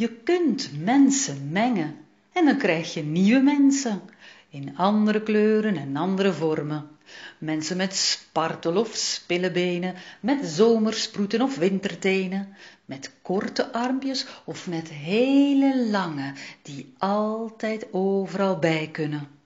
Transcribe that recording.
je kunt mensen mengen en dan krijg je nieuwe mensen in andere kleuren en andere vormen. Mensen met spartel of spillebenen, met zomersproeten of wintertenen, met korte armpjes of met hele lange die altijd overal bij kunnen.